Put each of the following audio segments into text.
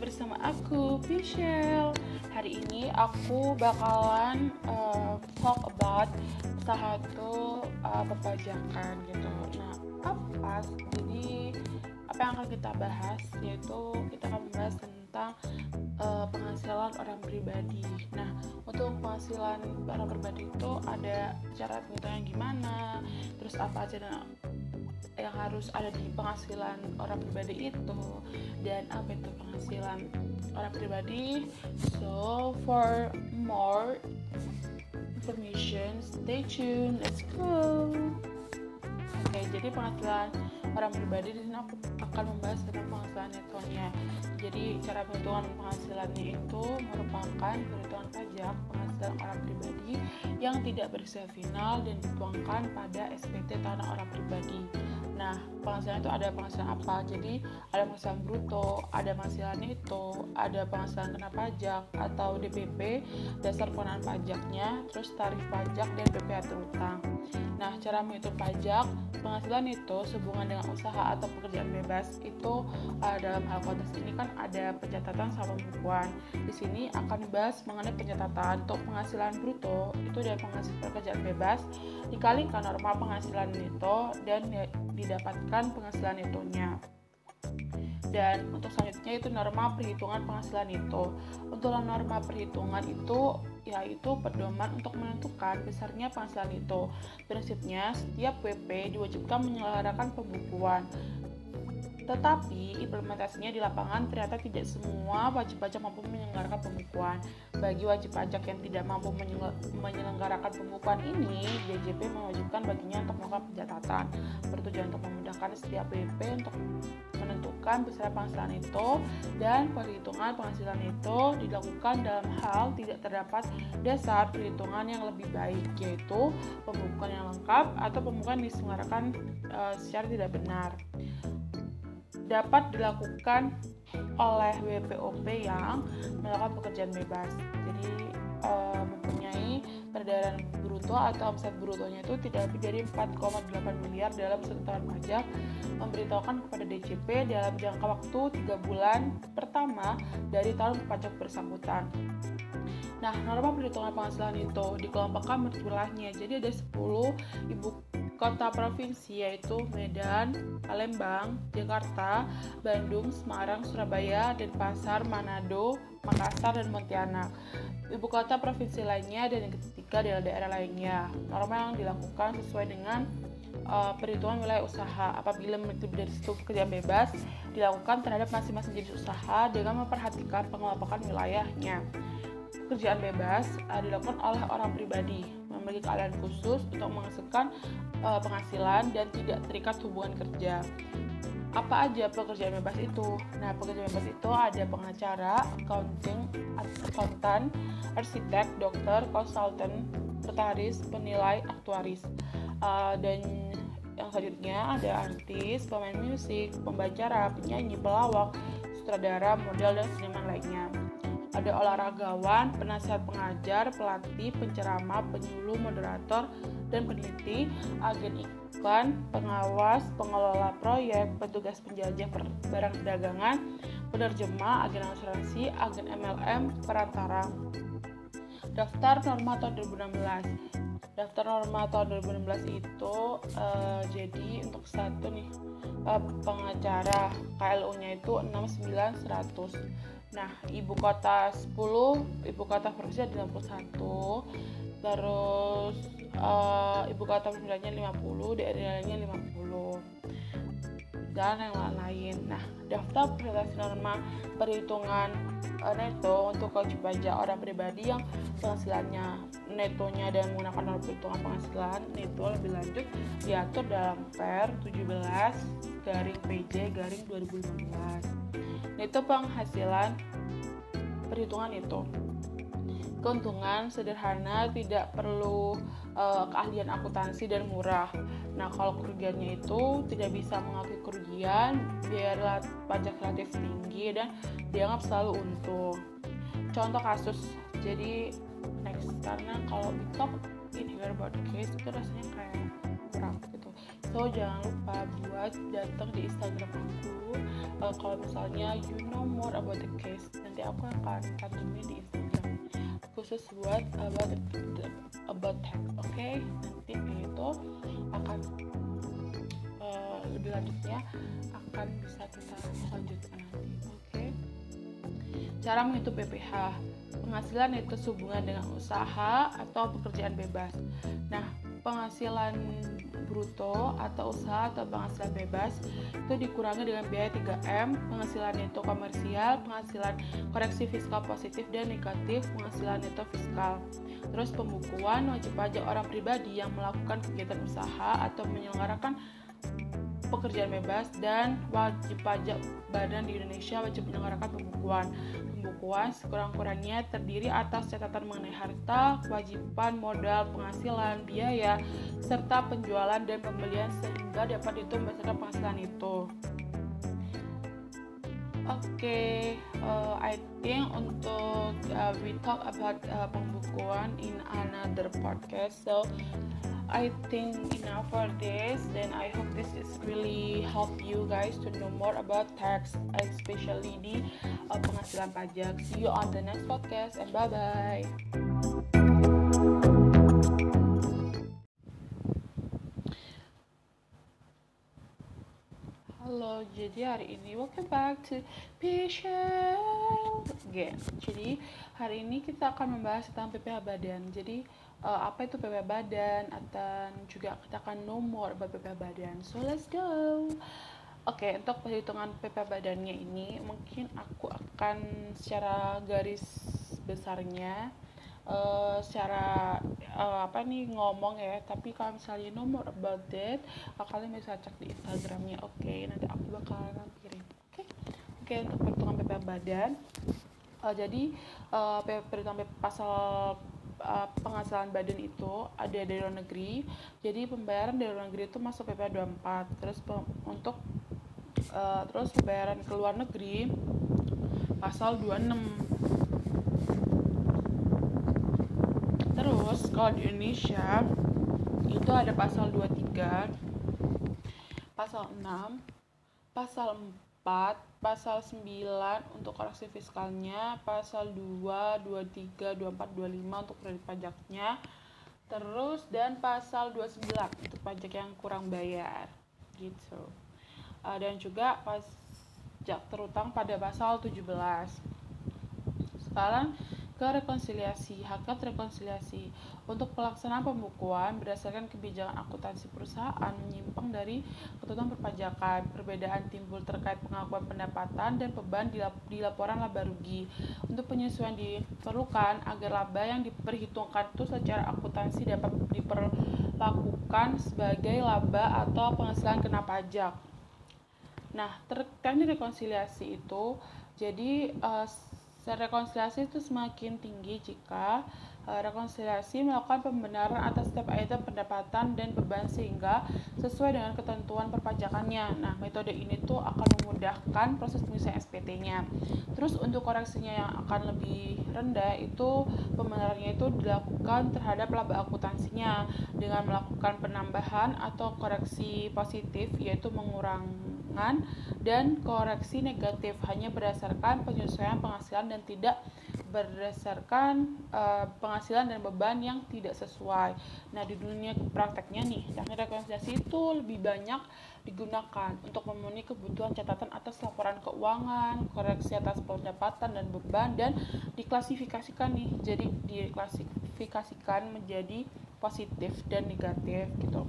bersama aku, Michelle. Hari ini aku bakalan uh, talk about satu uh, perpajakan gitu. Nah, apa? Jadi apa yang akan kita bahas yaitu kita akan membahas tentang uh, penghasilan orang pribadi. Nah, untuk penghasilan orang pribadi itu ada cara penghitungan gimana, terus apa aja yang harus ada di penghasilan orang pribadi itu dan apa itu penghasilan orang pribadi. So for more information stay tuned. Let's go oke jadi penghasilan orang pribadi di sini aku akan membahas tentang penghasilan netonya jadi cara perhitungan penghasilannya itu merupakan perhitungan pajak penghasilan orang pribadi yang tidak bersifat final dan dituangkan pada SPT tanah orang pribadi. Nah, penghasilan itu ada penghasilan apa? Jadi, ada penghasilan bruto, ada penghasilan neto, ada penghasilan kena pajak atau DPP, dasar pengenaan pajaknya, terus tarif pajak dan PPh terutang. Nah, cara menghitung pajak, penghasilan itu sehubungan dengan usaha atau pekerjaan bebas itu uh, dalam hal konteks ini kan ada pencatatan sama pembukuan. Di sini akan dibahas mengenai pencatatan untuk penghasilan bruto itu dari penghasilan pekerjaan bebas dikalikan norma penghasilan neto dan didapatkan penghasilan netonya. Dan untuk selanjutnya itu norma perhitungan penghasilan itu untuk norma perhitungan itu yaitu pedoman untuk menentukan besarnya penghasilan itu prinsipnya setiap WP diwajibkan menyelenggarakan pembukuan. Tetapi implementasinya di lapangan ternyata tidak semua wajib pajak mampu menyelenggarakan pembukuan. Bagi wajib pajak yang tidak mampu menyelenggarakan pembukuan ini, DJP mewajibkan baginya untuk melakukan pencatatan. Bertujuan untuk memudahkan setiap WP untuk menentukan besar penghasilan itu dan perhitungan penghasilan itu dilakukan dalam hal tidak terdapat dasar perhitungan yang lebih baik yaitu pembukuan yang lengkap atau pembukuan diselenggarakan uh, secara tidak benar dapat dilakukan oleh WPOP yang melakukan pekerjaan bebas. Jadi uh, mempunyai peredaran bruto atau omset brutonya itu tidak lebih dari 4,8 miliar dalam satu tahun pajak memberitahukan kepada DCP dalam jangka waktu 3 bulan pertama dari tahun pajak bersangkutan. Nah, norma perhitungan penghasilan itu dikelompokkan menurut wilayahnya. Jadi ada 10 ibu kota provinsi yaitu Medan, Palembang, Jakarta, Bandung, Semarang, Surabaya, Denpasar, Manado, Makassar, dan Pontianak. Ibu kota provinsi lainnya dan yang ketiga adalah daerah lainnya. Norma yang dilakukan sesuai dengan uh, perhitungan wilayah usaha apabila memiliki dari situ pekerjaan bebas dilakukan terhadap masing-masing jenis usaha dengan memperhatikan pengelompokan wilayahnya. Pekerjaan bebas uh, dilakukan oleh orang pribadi memiliki keahlian khusus untuk menghasilkan uh, penghasilan dan tidak terikat hubungan kerja. Apa aja pekerjaan bebas itu? Nah, pekerjaan bebas itu ada pengacara, accounting, akuntan, arsitek, dokter, konsultan, notaris, penilai, aktuaris. Uh, dan yang selanjutnya ada artis, pemain musik, pembicara, penyanyi, pelawak, sutradara, model, dan seniman lainnya ada olahragawan, penasihat pengajar, pelatih, penceramah, penyuluh, moderator, dan peneliti, agen iklan, pengawas, pengelola proyek, petugas penjajah barang perdagangan, penerjemah, agen asuransi, agen MLM, perantara. Daftar norma tahun 2016 daftar norma tahun 2016 itu uh, jadi untuk satu nih uh, pengacara KLU-nya itu 69100 Nah, ibu kota 10, ibu kota provinsi ada 61, terus uh, ibu kota provinsinya 50, daerah lainnya 50 dan yang lain-lain. Nah, daftar presentasi norma perhitungan uh, neto untuk wajib pajak orang pribadi yang penghasilannya netonya dan menggunakan norma perhitungan penghasilan neto lebih lanjut diatur dalam Per 17 garing PJ garing 2015 itu penghasilan perhitungan itu keuntungan sederhana tidak perlu uh, keahlian akuntansi dan murah. Nah kalau kerugiannya itu tidak bisa mengakui kerugian biarlah pajak relatif tinggi dan dianggap selalu untung. Contoh kasus jadi next karena kalau talk in here about case itu rasanya kayak murah gitu. So jangan lupa buat datang di Instagram aku uh, kalau misalnya you know more about the case nanti aku akan cantumin di Instagram khusus buat about about oke okay? nanti itu akan uh, lebih lanjutnya akan bisa kita lanjutkan nanti oke okay? cara menghitung PPH penghasilan itu sehubungan dengan usaha atau pekerjaan bebas nah penghasilan bruto atau usaha atau penghasilan bebas itu dikurangi dengan biaya 3M penghasilan itu komersial penghasilan koreksi fiskal positif dan negatif penghasilan itu fiskal. Terus pembukuan wajib pajak orang pribadi yang melakukan kegiatan usaha atau menyelenggarakan pekerjaan bebas dan wajib pajak badan di Indonesia wajib menyelenggarakan pembukuan pembukuan sekurang-kurangnya terdiri atas catatan mengenai harta, kewajiban, modal, penghasilan, biaya, serta penjualan dan pembelian sehingga dapat dihitung berdasarkan penghasilan itu. Okay, uh, I think untuk uh, we talk about uh, pembukuan in another podcast. So I think enough for this. Then I hope this is really help you guys to know more about tax, especially di uh, penghasilan pajak. See you on the next podcast and bye bye. Jadi hari ini welcome back to Patient again. Jadi hari ini kita akan membahas tentang PPH badan. Jadi uh, apa itu PPH badan dan juga kita akan know more about PPH badan. So let's go. Oke, okay, untuk perhitungan PPH badannya ini mungkin aku akan secara garis besarnya uh, secara uh, apa nih ngomong ya. Tapi kalau misalnya know more about that kalian bisa cek di instagramnya. Oke okay, nanti aku bakalan kirim. Oke? Okay? oke okay, untuk perhitungan PPH badan. Uh, jadi uh, perhitungan pasal uh, penghasilan badan itu ada dari luar negeri. Jadi pembayaran dari luar negeri itu masuk PPh 24 terus untuk uh, terus pembayaran ke luar negeri pasal 26 terus kalau di Indonesia itu ada pasal 23 pasal 6 pasal 4 pasal 9 untuk koreksi fiskalnya, pasal 2, 23, 24, 25 untuk kredit pajaknya, terus dan pasal 29 untuk pajak yang kurang bayar gitu. Uh, dan juga pajak terutang pada pasal 17. Sekarang ke rekonsiliasi, hakikat rekonsiliasi untuk pelaksanaan pembukuan berdasarkan kebijakan akuntansi perusahaan menyimpang dari ketentuan perpajakan. Perbedaan timbul terkait pengakuan pendapatan dan beban di, di laporan laba rugi. Untuk penyesuaian diperlukan agar laba yang diperhitungkan itu secara akuntansi dapat diperlakukan sebagai laba atau penghasilan kena pajak. Nah, terkait rekonsiliasi itu, jadi uh, rekonsiliasi itu semakin tinggi jika uh, rekonsiliasi melakukan pembenaran atas setiap item pendapatan dan beban sehingga sesuai dengan ketentuan perpajakannya. Nah, metode ini tuh akan memudahkan proses penyelesaian SPT-nya. Terus untuk koreksinya yang akan lebih rendah itu pembenarannya itu dilakukan terhadap laba akuntansinya dengan melakukan penambahan atau koreksi positif yaitu mengurangi dan koreksi negatif hanya berdasarkan penyesuaian penghasilan dan tidak berdasarkan uh, penghasilan dan beban yang tidak sesuai. Nah, di dunia prakteknya nih, teknik rekonsiliasi itu lebih banyak digunakan untuk memenuhi kebutuhan catatan atas laporan keuangan, koreksi atas pendapatan dan beban dan diklasifikasikan nih. Jadi diklasifikasikan menjadi positif dan negatif gitu.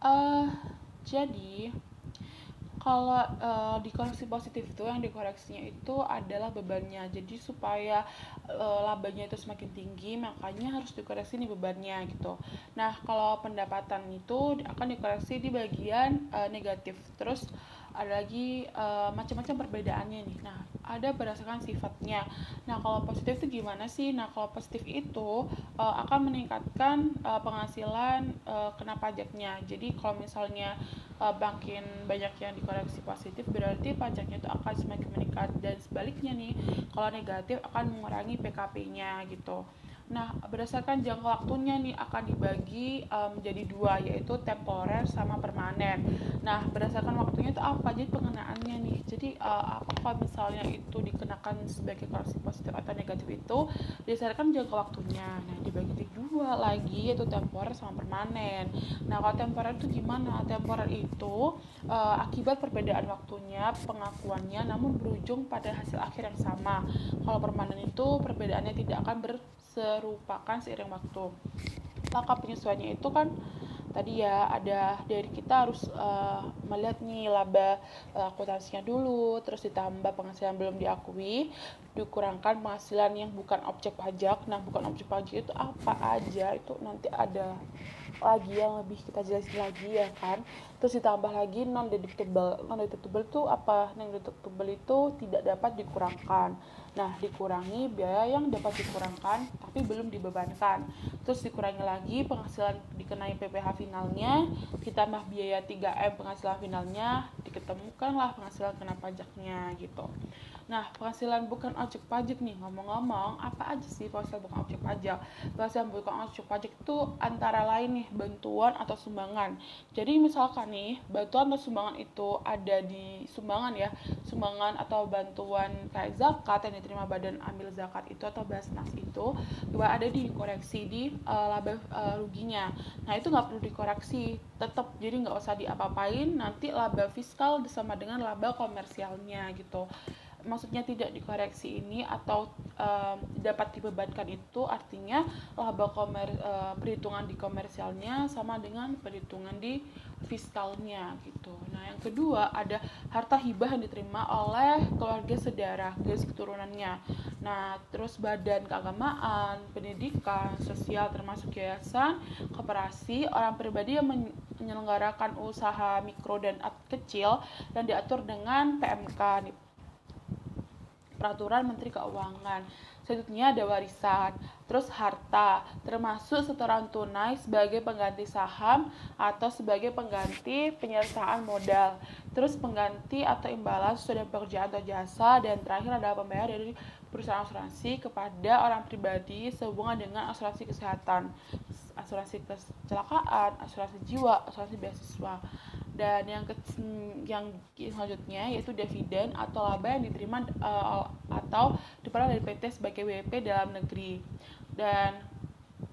Uh, jadi kalau uh, dikoreksi positif itu yang dikoreksinya itu adalah bebannya. Jadi supaya uh, labanya itu semakin tinggi makanya harus dikoreksi nih bebannya gitu. Nah kalau pendapatan itu akan dikoreksi di bagian uh, negatif. Terus ada lagi uh, macam-macam perbedaannya nih. Nah ada berdasarkan sifatnya. Nah kalau positif itu gimana sih? Nah kalau positif itu uh, akan meningkatkan uh, penghasilan uh, kena pajaknya. Jadi kalau misalnya uh, makin banyak yang dikoreksi positif berarti pajaknya itu akan semakin meningkat. Dan sebaliknya nih kalau negatif akan mengurangi PKP-nya gitu Nah, berdasarkan jangka waktunya nih akan dibagi um, menjadi dua yaitu temporer sama permanen. Nah, berdasarkan waktunya itu apa? Jadi pengenaannya nih. Jadi uh, apakah misalnya itu dikenakan sebagai koreksi positif atau negatif itu berdasarkan jangka waktunya. Nah, dibagi dua lagi yaitu temporer sama permanen. Nah, kalau temporer itu gimana? Temporer itu uh, akibat perbedaan waktunya, pengakuannya namun berujung pada hasil akhir yang sama. Kalau permanen itu perbedaannya tidak akan ber serupakan seiring waktu. Maka penyesuaiannya itu kan tadi ya ada dari kita harus uh, melihat nih laba uh, akuntansinya dulu terus ditambah penghasilan belum diakui dikurangkan penghasilan yang bukan objek pajak. Nah bukan objek pajak itu apa aja? Itu nanti ada lagi yang lebih kita jelasin lagi ya kan terus ditambah lagi non deductible non deductible itu apa non deductible itu tidak dapat dikurangkan Nah, dikurangi biaya yang dapat dikurangkan tapi belum dibebankan. Terus dikurangi lagi penghasilan dikenai PPh finalnya, ditambah biaya 3M penghasilan finalnya, diketemukanlah penghasilan kena pajaknya gitu. Nah, penghasilan bukan objek pajak nih, ngomong-ngomong, apa aja sih penghasilan bukan objek pajak? Penghasilan bukan objek pajak itu antara lain nih, bantuan atau sumbangan. Jadi misalkan nih, bantuan atau sumbangan itu ada di sumbangan ya, sumbangan atau bantuan kayak zakat yang diterima badan ambil zakat itu atau basnas itu, juga ada di koreksi di uh, laba uh, ruginya. Nah, itu nggak perlu dikoreksi, tetap jadi nggak usah diapa-apain, nanti laba fiskal sama dengan laba komersialnya gitu maksudnya tidak dikoreksi ini atau um, dapat dibebankan itu artinya laba komer uh, perhitungan di komersialnya sama dengan perhitungan di fiskalnya gitu. Nah, yang kedua ada harta hibah yang diterima oleh keluarga sedarah, garis keturunannya. Nah, terus badan keagamaan, pendidikan, sosial termasuk yayasan, koperasi, orang pribadi yang menyelenggarakan usaha mikro dan kecil dan diatur dengan PMK peraturan Menteri Keuangan. Selanjutnya ada warisan, terus harta, termasuk setoran tunai sebagai pengganti saham atau sebagai pengganti penyertaan modal. Terus pengganti atau imbalan sudah pekerjaan atau jasa dan terakhir adalah pembayar dari perusahaan asuransi kepada orang pribadi sehubungan dengan asuransi kesehatan, asuransi kecelakaan, asuransi jiwa, asuransi beasiswa dan yang ke, yang selanjutnya yaitu dividen atau laba yang diterima uh, atau diperoleh dari PT sebagai WP dalam negeri. Dan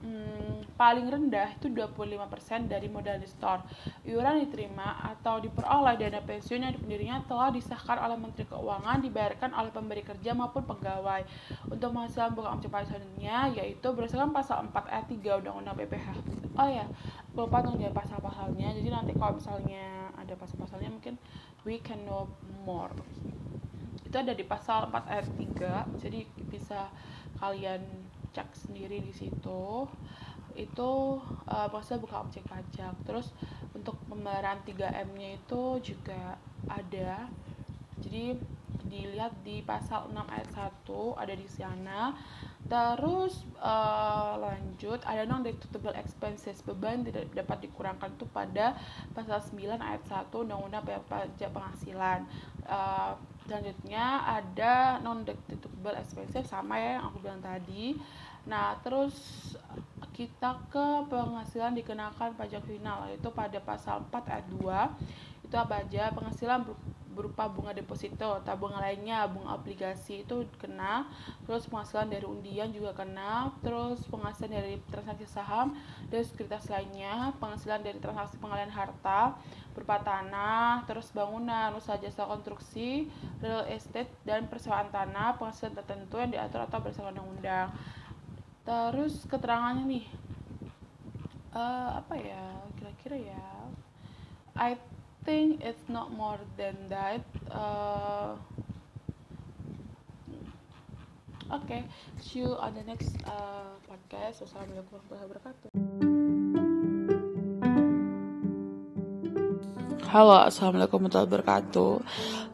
hmm, paling rendah itu 25% dari modal di store. Iuran diterima atau diperoleh dana pensiun yang pendirinya telah disahkan oleh Menteri Keuangan dibayarkan oleh pemberi kerja maupun pegawai. Untuk penghasilan bukan objek pajak selanjutnya yaitu berdasarkan pasal 4 ayat 3 Undang-Undang BPH. Oh ya, lupa dong ya pasal-pasalnya. Jadi nanti kalau misalnya ada pasal-pasalnya mungkin we can know more. Itu ada di pasal 4 ayat 3. Jadi bisa kalian cek sendiri di situ itu uh, maksudnya bukan objek pajak. Terus untuk pembayaran 3M nya itu juga ada. Jadi dilihat di pasal 6 ayat 1 ada di sana. Terus uh, lanjut ada non deductible expenses beban tidak dapat dikurangkan itu pada pasal 9 ayat 1 undang-undang pajak penghasilan. Uh, selanjutnya ada non deductible expenses sama ya yang aku bilang tadi Nah, terus kita ke penghasilan dikenakan pajak final yaitu pada pasal 4 ayat 2 itu apa aja? Penghasilan berupa bunga deposito, tabungan lainnya, bunga obligasi itu kena, terus penghasilan dari undian juga kena, terus penghasilan dari transaksi saham dan sekuritas lainnya, penghasilan dari transaksi pengalihan harta berupa tanah, terus bangunan, usaha jasa konstruksi, real estate dan persewaan tanah, penghasilan tertentu yang diatur atau berdasarkan undang-undang terus keterangannya nih uh, apa ya kira-kira ya I think it's not more than that uh, oke okay, see you on the next uh, podcast wassalamualaikum warahmatullahi wabarakatuh Halo, assalamualaikum warahmatullahi wabarakatuh.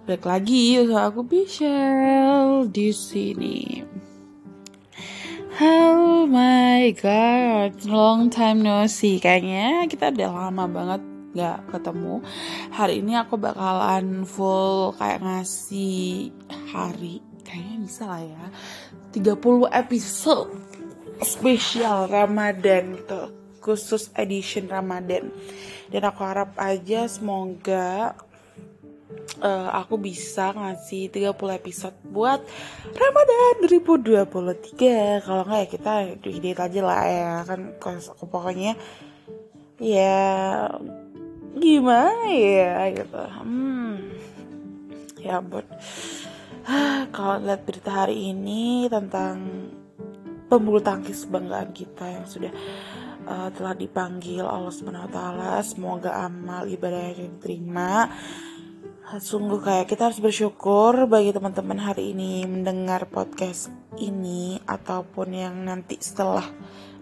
Balik lagi sama aku Michelle di sini. Oh my god, long time no see. Kayaknya kita udah lama banget gak ketemu. Hari ini aku bakalan full kayak ngasih hari. Kayaknya bisa lah ya. 30 episode. spesial Ramadan tuh khusus edition Ramadan dan aku harap aja semoga uh, aku bisa ngasih 30 episode buat Ramadan 2023 kalau nggak ya kita edit aja lah ya kan pokoknya ya gimana ya gitu. Hmm. Ya ampun. Kalau lihat berita hari ini tentang pembulu tangkis banggaan kita yang sudah uh, telah dipanggil Allah Subhanahu semoga amal ibadah yang diterima sungguh kayak kita harus bersyukur bagi teman-teman hari ini mendengar podcast ini ataupun yang nanti setelah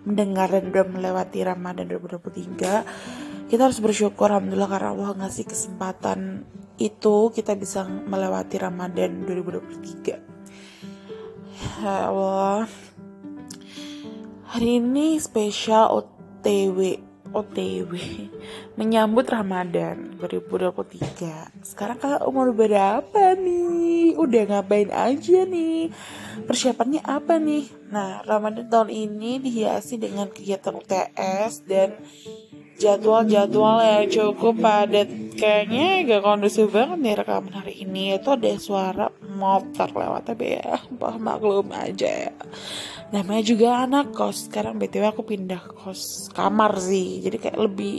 mendengar dan udah melewati Ramadan 2023 kita harus bersyukur Alhamdulillah karena Allah ngasih kesempatan itu kita bisa melewati Ramadan 2023 ya Allah. Hari ini spesial OTW OTW menyambut Ramadan 2023. Sekarang kalian umur berapa nih? Udah ngapain aja nih? Persiapannya apa nih? Nah, Ramadan tahun ini dihiasi dengan kegiatan UTS dan jadwal-jadwal yang cukup padat. Kayaknya gak kondusif banget nih rekaman hari ini. Itu ada suara motor lewat tapi ya, maklum aja ya. Namanya juga anak kos. Sekarang btw aku pindah kos kamar sih. Jadi kayak lebih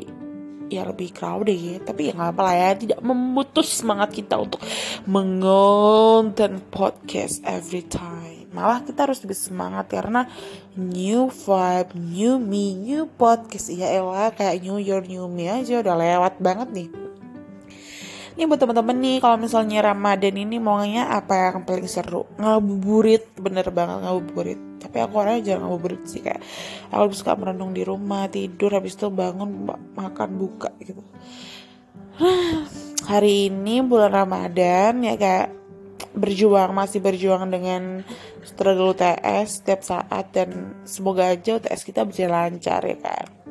ya lebih crowded ya. Tapi ya nggak apa lah ya. Tidak memutus semangat kita untuk mengonten podcast every time malah kita harus lebih semangat karena new vibe new me new podcast. Ya elah kayak new year new me aja udah lewat banget nih. Ini buat teman-teman nih kalau misalnya Ramadan ini maunya apa yang paling seru? Ngabuburit bener banget ngabuburit. Tapi aku orangnya jarang ngabuburit sih kayak aku lebih suka merenung di rumah tidur habis itu bangun makan buka gitu. Hari ini bulan Ramadan ya kayak berjuang masih berjuang dengan struggle UTS setiap saat dan semoga aja UTS kita berjalan lancar ya kan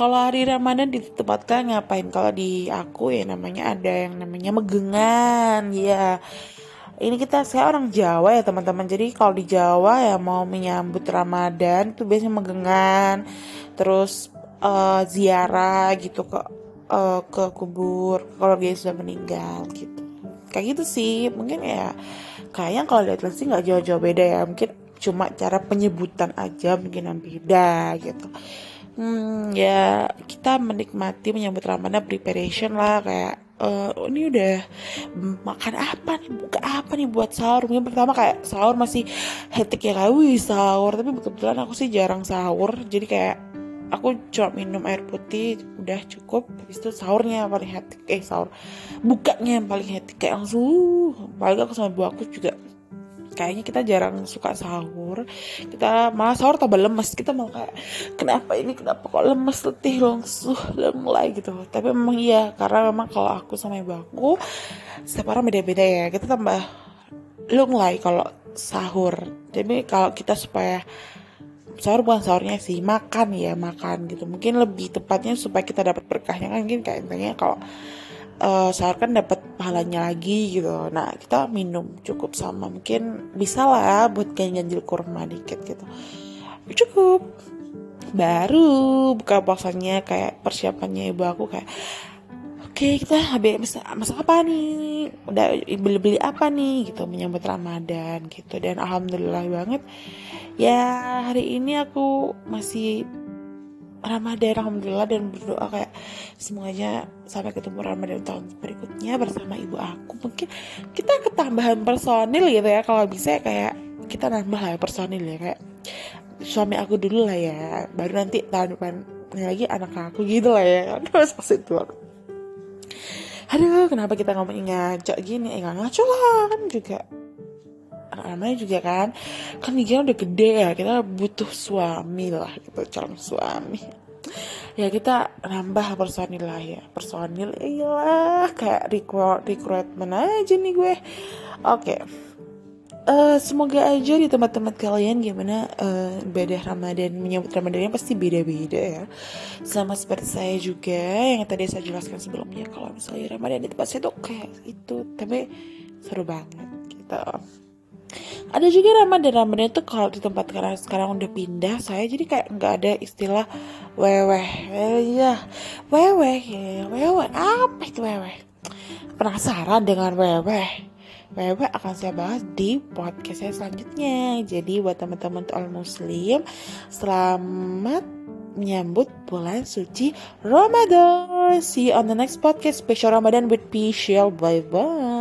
kalau hari Ramadan ditempatkan ngapain? Kalau di aku ya namanya ada yang namanya megengan, ya. Ini kita saya orang Jawa ya teman-teman. Jadi kalau di Jawa ya mau menyambut Ramadan tuh biasanya megengan, terus uh, ziarah gitu ke uh, ke kubur kalau dia sudah meninggal gitu. Kayak gitu sih. Mungkin ya kayaknya kalau lihat sih nggak jauh-jauh beda ya. Mungkin cuma cara penyebutan aja mungkin yang beda gitu hmm, ya kita menikmati menyambut Ramadan preparation lah kayak uh, ini udah makan apa nih buka apa nih buat sahur mungkin pertama kayak sahur masih hektik ya kayak sahur tapi kebetulan aku sih jarang sahur jadi kayak aku cuma minum air putih udah cukup. Habis itu sahurnya paling hektik eh sahur. Bukanya yang paling hektik kayak langsung paling aku sama ibu aku juga kayaknya kita jarang suka sahur. Kita malah sahur tambah lemes. Kita mau kayak kenapa ini? Kenapa kok lemes letih langsung mulai gitu. Tapi memang iya karena memang kalau aku sama ibu aku setiap orang beda-beda ya. Kita tambah lunglai kalau sahur. Jadi kalau kita supaya sahur bukan sahurnya sih makan ya makan gitu. Mungkin lebih tepatnya supaya kita dapat berkahnya kan mungkin kayak intinya kalau uh, sahur kan dapat pahalanya lagi gitu. Nah kita minum cukup sama mungkin bisa lah buat ganjil kurma dikit gitu. Cukup. Baru buka puasanya kayak persiapannya ibu aku kayak okay, kita habis masak apa nih? Udah beli-beli apa nih? Gitu menyambut Ramadan gitu. Dan alhamdulillah banget. Ya hari ini aku masih Ramadan Alhamdulillah dan berdoa kayak semuanya sampai ketemu Ramadan tahun berikutnya bersama ibu aku. Mungkin kita ketambahan personil gitu ya kalau bisa kayak kita nambah lah personil ya kayak suami aku dulu lah ya. Baru nanti tahun depan lagi anak aku gitu lah ya. Terus itu aku aduh kenapa kita ngomongin ngaco gini? Eh ngaco lah kan juga. Namanya juga kan. Kan kita udah gede ya kita butuh suami lah gitu calon suami. Ya kita nambah personil lah ya. Personil iyalah kayak recruit recruitment aja nih gue. Oke. okay. Eh, semoga aja di tempat-tempat kalian gimana uh, ibadah Ramadan menyambut Ramadannya pasti beda-beda ya. Sama seperti saya juga yang tadi saya jelaskan sebelumnya kalau misalnya Ramadan di tempat saya tuh kayak itu, tapi seru banget gitu. ada juga Ramadan Ramadan itu kalau di tempat sekarang sekarang udah pindah saya jadi kayak nggak ada istilah weweh ya weweh ya weweh apa itu weweh penasaran dengan weweh Weweh akan saya bahas di podcast saya selanjutnya. Jadi buat teman-teman all muslim, selamat menyambut bulan suci Ramadan. See you on the next podcast special Ramadan with Pichel. Bye bye.